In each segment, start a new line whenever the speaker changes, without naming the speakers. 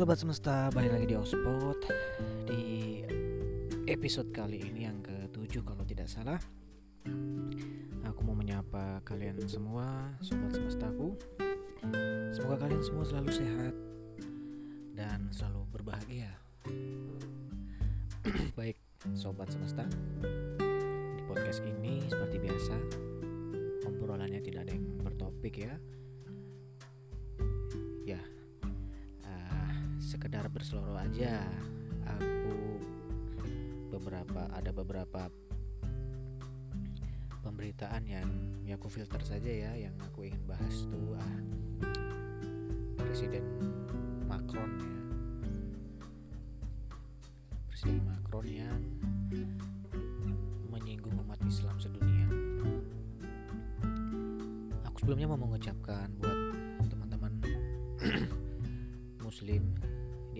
Sobat semesta, balik lagi di Ospot. Di episode kali ini yang ke-7 kalau tidak salah. Aku mau menyapa kalian semua, sobat semestaku. Semoga kalian semua selalu sehat Dan selalu berbahagia. Baik, sobat semesta Di podcast ini seperti biasa Obrolannya tidak ada yang bertopik Ya, sekedar berseloroh aja. Aku beberapa ada beberapa pemberitaan yang ya aku filter saja ya yang aku ingin bahas tuh ah Presiden Macron ya. Presiden Macron yang menyinggung umat Islam sedunia. Aku sebelumnya mau mengucapkan buat teman-teman muslim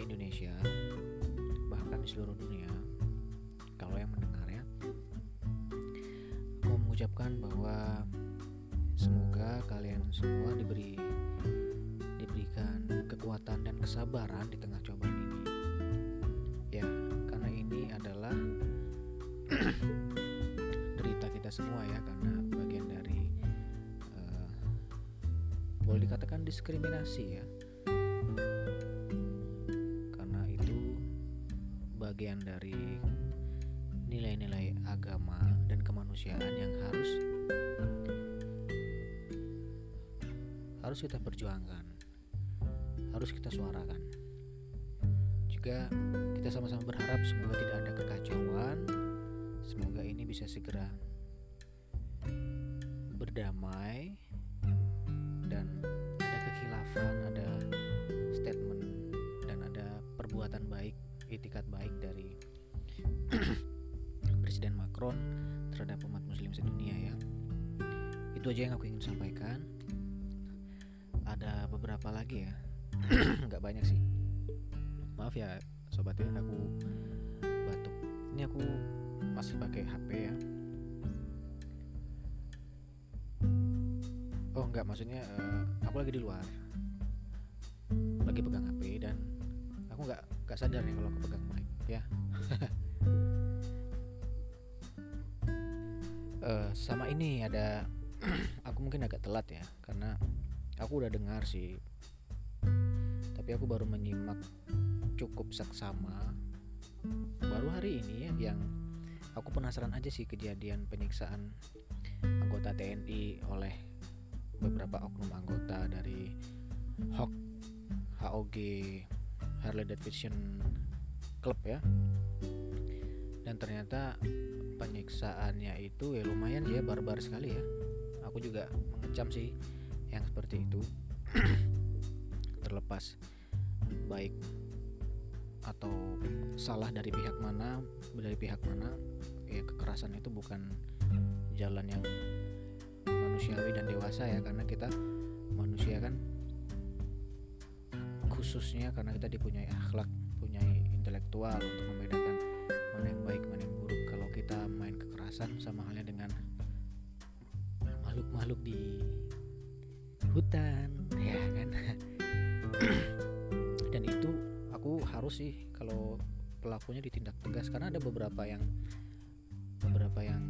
di Indonesia bahkan di seluruh dunia kalau yang mendengar ya aku mengucapkan bahwa semoga kalian semua diberi diberikan kekuatan dan kesabaran di tengah cobaan ini. Ya karena ini adalah derita kita semua ya karena bagian dari uh, boleh dikatakan diskriminasi ya kemanusiaan yang harus harus kita perjuangkan harus kita suarakan. Juga kita sama-sama berharap semoga tidak ada kekacauan semoga ini bisa segera berdamai dan ada kekhilafan ada statement dan ada perbuatan baik itikat baik dari Presiden Macron terhadap umat muslim sedunia ya. Itu aja yang aku ingin sampaikan. Ada beberapa lagi ya. Nggak banyak sih. Maaf ya sobat ya aku batuk. Ini aku masih pakai HP ya. Oh nggak maksudnya uh, aku lagi di luar. Lagi pegang HP dan aku nggak nggak sadar nih kalau aku pegang mic ya uh, sama ini ada aku mungkin agak telat ya karena aku udah dengar sih. Tapi aku baru menyimak cukup saksama baru hari ini ya yang aku penasaran aja sih kejadian penyiksaan anggota TNI oleh beberapa oknum anggota dari HOK HOG Harley Davidson Club ya dan ternyata penyiksaannya itu ya lumayan ya barbar sekali ya. Aku juga mengecam sih yang seperti itu. Terlepas baik atau salah dari pihak mana dari pihak mana ya kekerasan itu bukan jalan yang manusiawi dan dewasa ya karena kita manusia kan khususnya karena kita dipunyai akhlak punyai intelektual untuk membedakan mana yang baik mana yang buruk. Kalau kita main kekerasan sama halnya dengan makhluk-makhluk di hutan ya kan? Dan itu aku harus sih kalau pelakunya ditindak tegas. Karena ada beberapa yang beberapa yang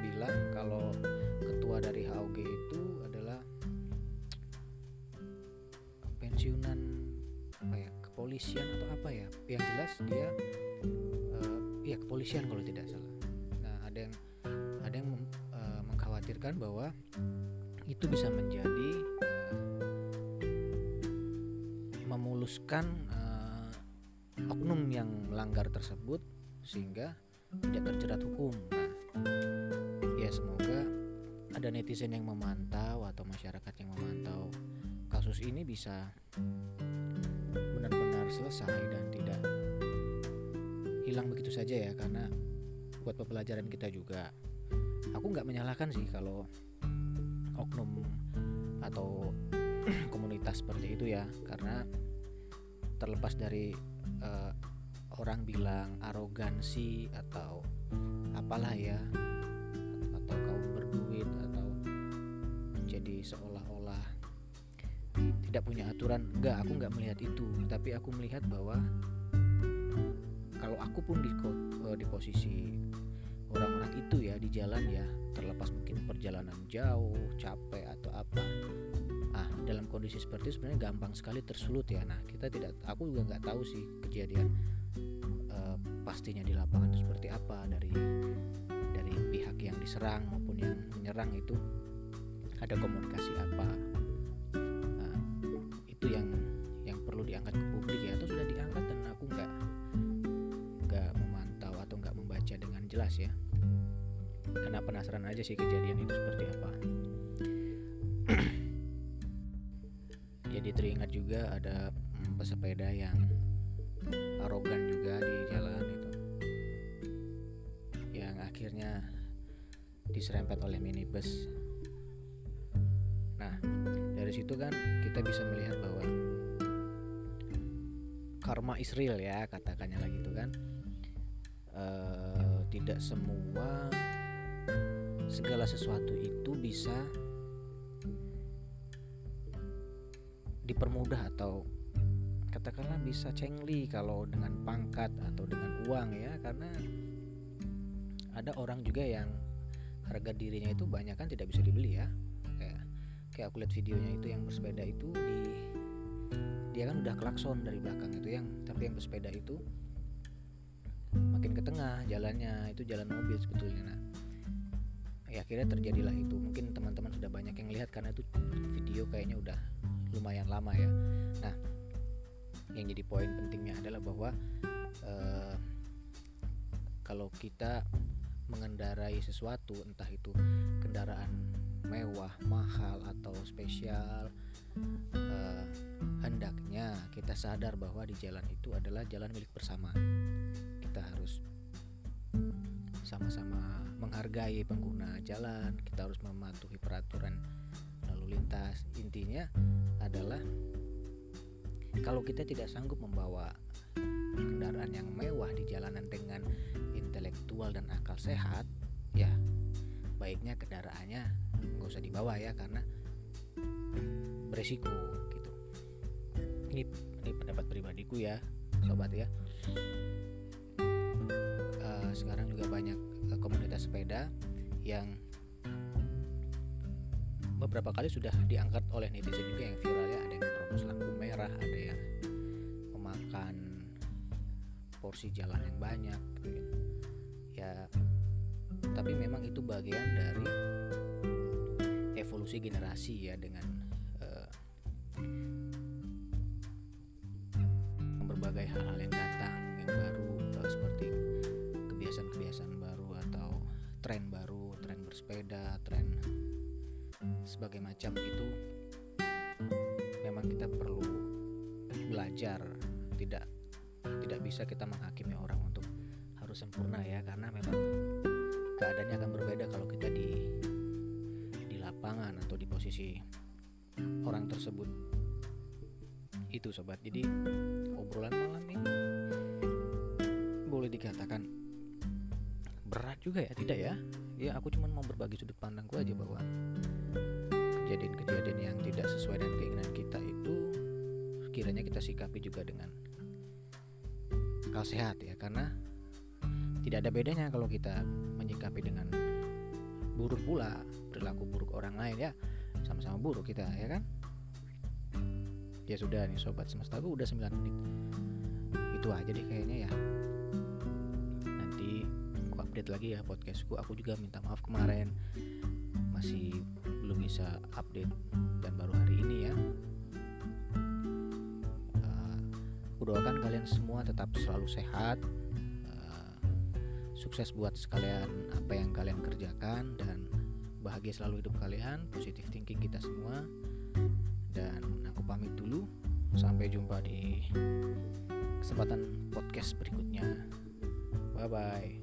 bilang kalau ketua dari HOG itu adalah pensiunan apa ya kepolisian atau apa ya. Yang jelas dia ya kepolisian kalau tidak salah nah ada yang ada yang uh, mengkhawatirkan bahwa itu bisa menjadi uh, memuluskan uh, oknum yang melanggar tersebut sehingga tidak terjerat hukum. Nah, ya semoga ada netizen yang memantau atau masyarakat yang memantau kasus ini bisa benar-benar selesai dan tidak hilang begitu saja ya karena buat pembelajaran kita juga. Aku nggak menyalahkan sih kalau oknum atau komunitas seperti itu ya karena terlepas dari uh, orang bilang arogansi atau apalah ya atau kaum berduit atau menjadi seolah-olah tidak punya aturan enggak aku nggak melihat itu tapi aku melihat bahwa aku pun di eh, di posisi orang-orang itu ya di jalan ya. Terlepas mungkin perjalanan jauh capek atau apa. Ah dalam kondisi seperti itu sebenarnya gampang sekali tersulut ya. Nah kita tidak aku juga nggak tahu sih kejadian uh, pastinya di lapangan itu seperti apa dari dari pihak yang diserang maupun yang menyerang itu. Ada komunikasi apa penasaran aja sih kejadian itu seperti apa. Jadi teringat juga ada hmm, pesepeda yang arogan juga di jalan itu. Yang akhirnya diserempet oleh minibus. Nah dari situ kan kita bisa melihat bahwa karma Israel ya katakannya lagi itu kan. Uh, tidak semua segala sesuatu itu bisa dipermudah atau katakanlah bisa cengli kalau dengan pangkat atau dengan uang ya karena ada orang juga yang harga dirinya itu banyak kan tidak bisa dibeli ya. Kayak kayak aku lihat videonya itu yang bersepeda itu di dia kan udah klakson dari belakang itu yang tapi yang bersepeda itu makin ke tengah jalannya itu jalan mobil sebetulnya. Nah ya akhirnya terjadilah itu. Mungkin teman-teman sudah banyak yang lihat karena itu video kayaknya udah lumayan lama ya. Nah yang jadi poin pentingnya adalah bahwa uh, kalau kita mengendarai sesuatu entah itu kendaraan mewah mahal atau spesial uh, hendaknya kita sadar bahwa di jalan itu adalah jalan milik bersama. Kita harus sama-sama menghargai pengguna jalan kita harus mematuhi peraturan lalu lintas. Intinya adalah kalau kita tidak sanggup membawa kendaraan yang mewah di jalanan dengan intelektual dan akal sehat ya baiknya kendaraannya nggak usah dibawa ya karena beresiko gitu. Ini ini pendapat pribadiku ya sobat ya sekarang juga banyak uh, komunitas sepeda yang beberapa kali sudah diangkat oleh netizen juga yang viral ya. Ada yang menerobos lampu merah ada yang memakan porsi jalan yang banyak gitu. Ya tapi memang itu bagian dari evolusi generasi ya dengan sebagai macam itu memang kita perlu belajar. Tidak tidak bisa kita menghakimi orang untuk harus sempurna ya karena memang keadaannya akan berbeda kalau kita di di lapangan atau di posisi orang tersebut. Itu sobat. Jadi obrolan malam ini boleh dikatakan berat juga ya tidak ya ya aku cuma mau berbagi sudut pandangku aja bahwa kejadian-kejadian yang tidak sesuai dengan keinginan kita itu kiranya kita sikapi juga dengan akal sehat ya karena tidak ada bedanya kalau kita menyikapi dengan buruk pula perilaku buruk orang lain ya. Sama-sama buruk kita ya kan? Ya sudah nih sobat semesta aku udah 9 menit. Itu aja deh kayaknya ya update lagi ya podcastku. Aku juga minta maaf kemarin. Masih belum bisa update dan baru hari ini ya. Uh, aku doakan kalian semua tetap selalu sehat. Uh, sukses buat sekalian apa yang kalian kerjakan dan bahagia selalu hidup kalian. Positive thinking kita semua. Dan aku pamit dulu. Sampai jumpa di kesempatan podcast berikutnya. Bye bye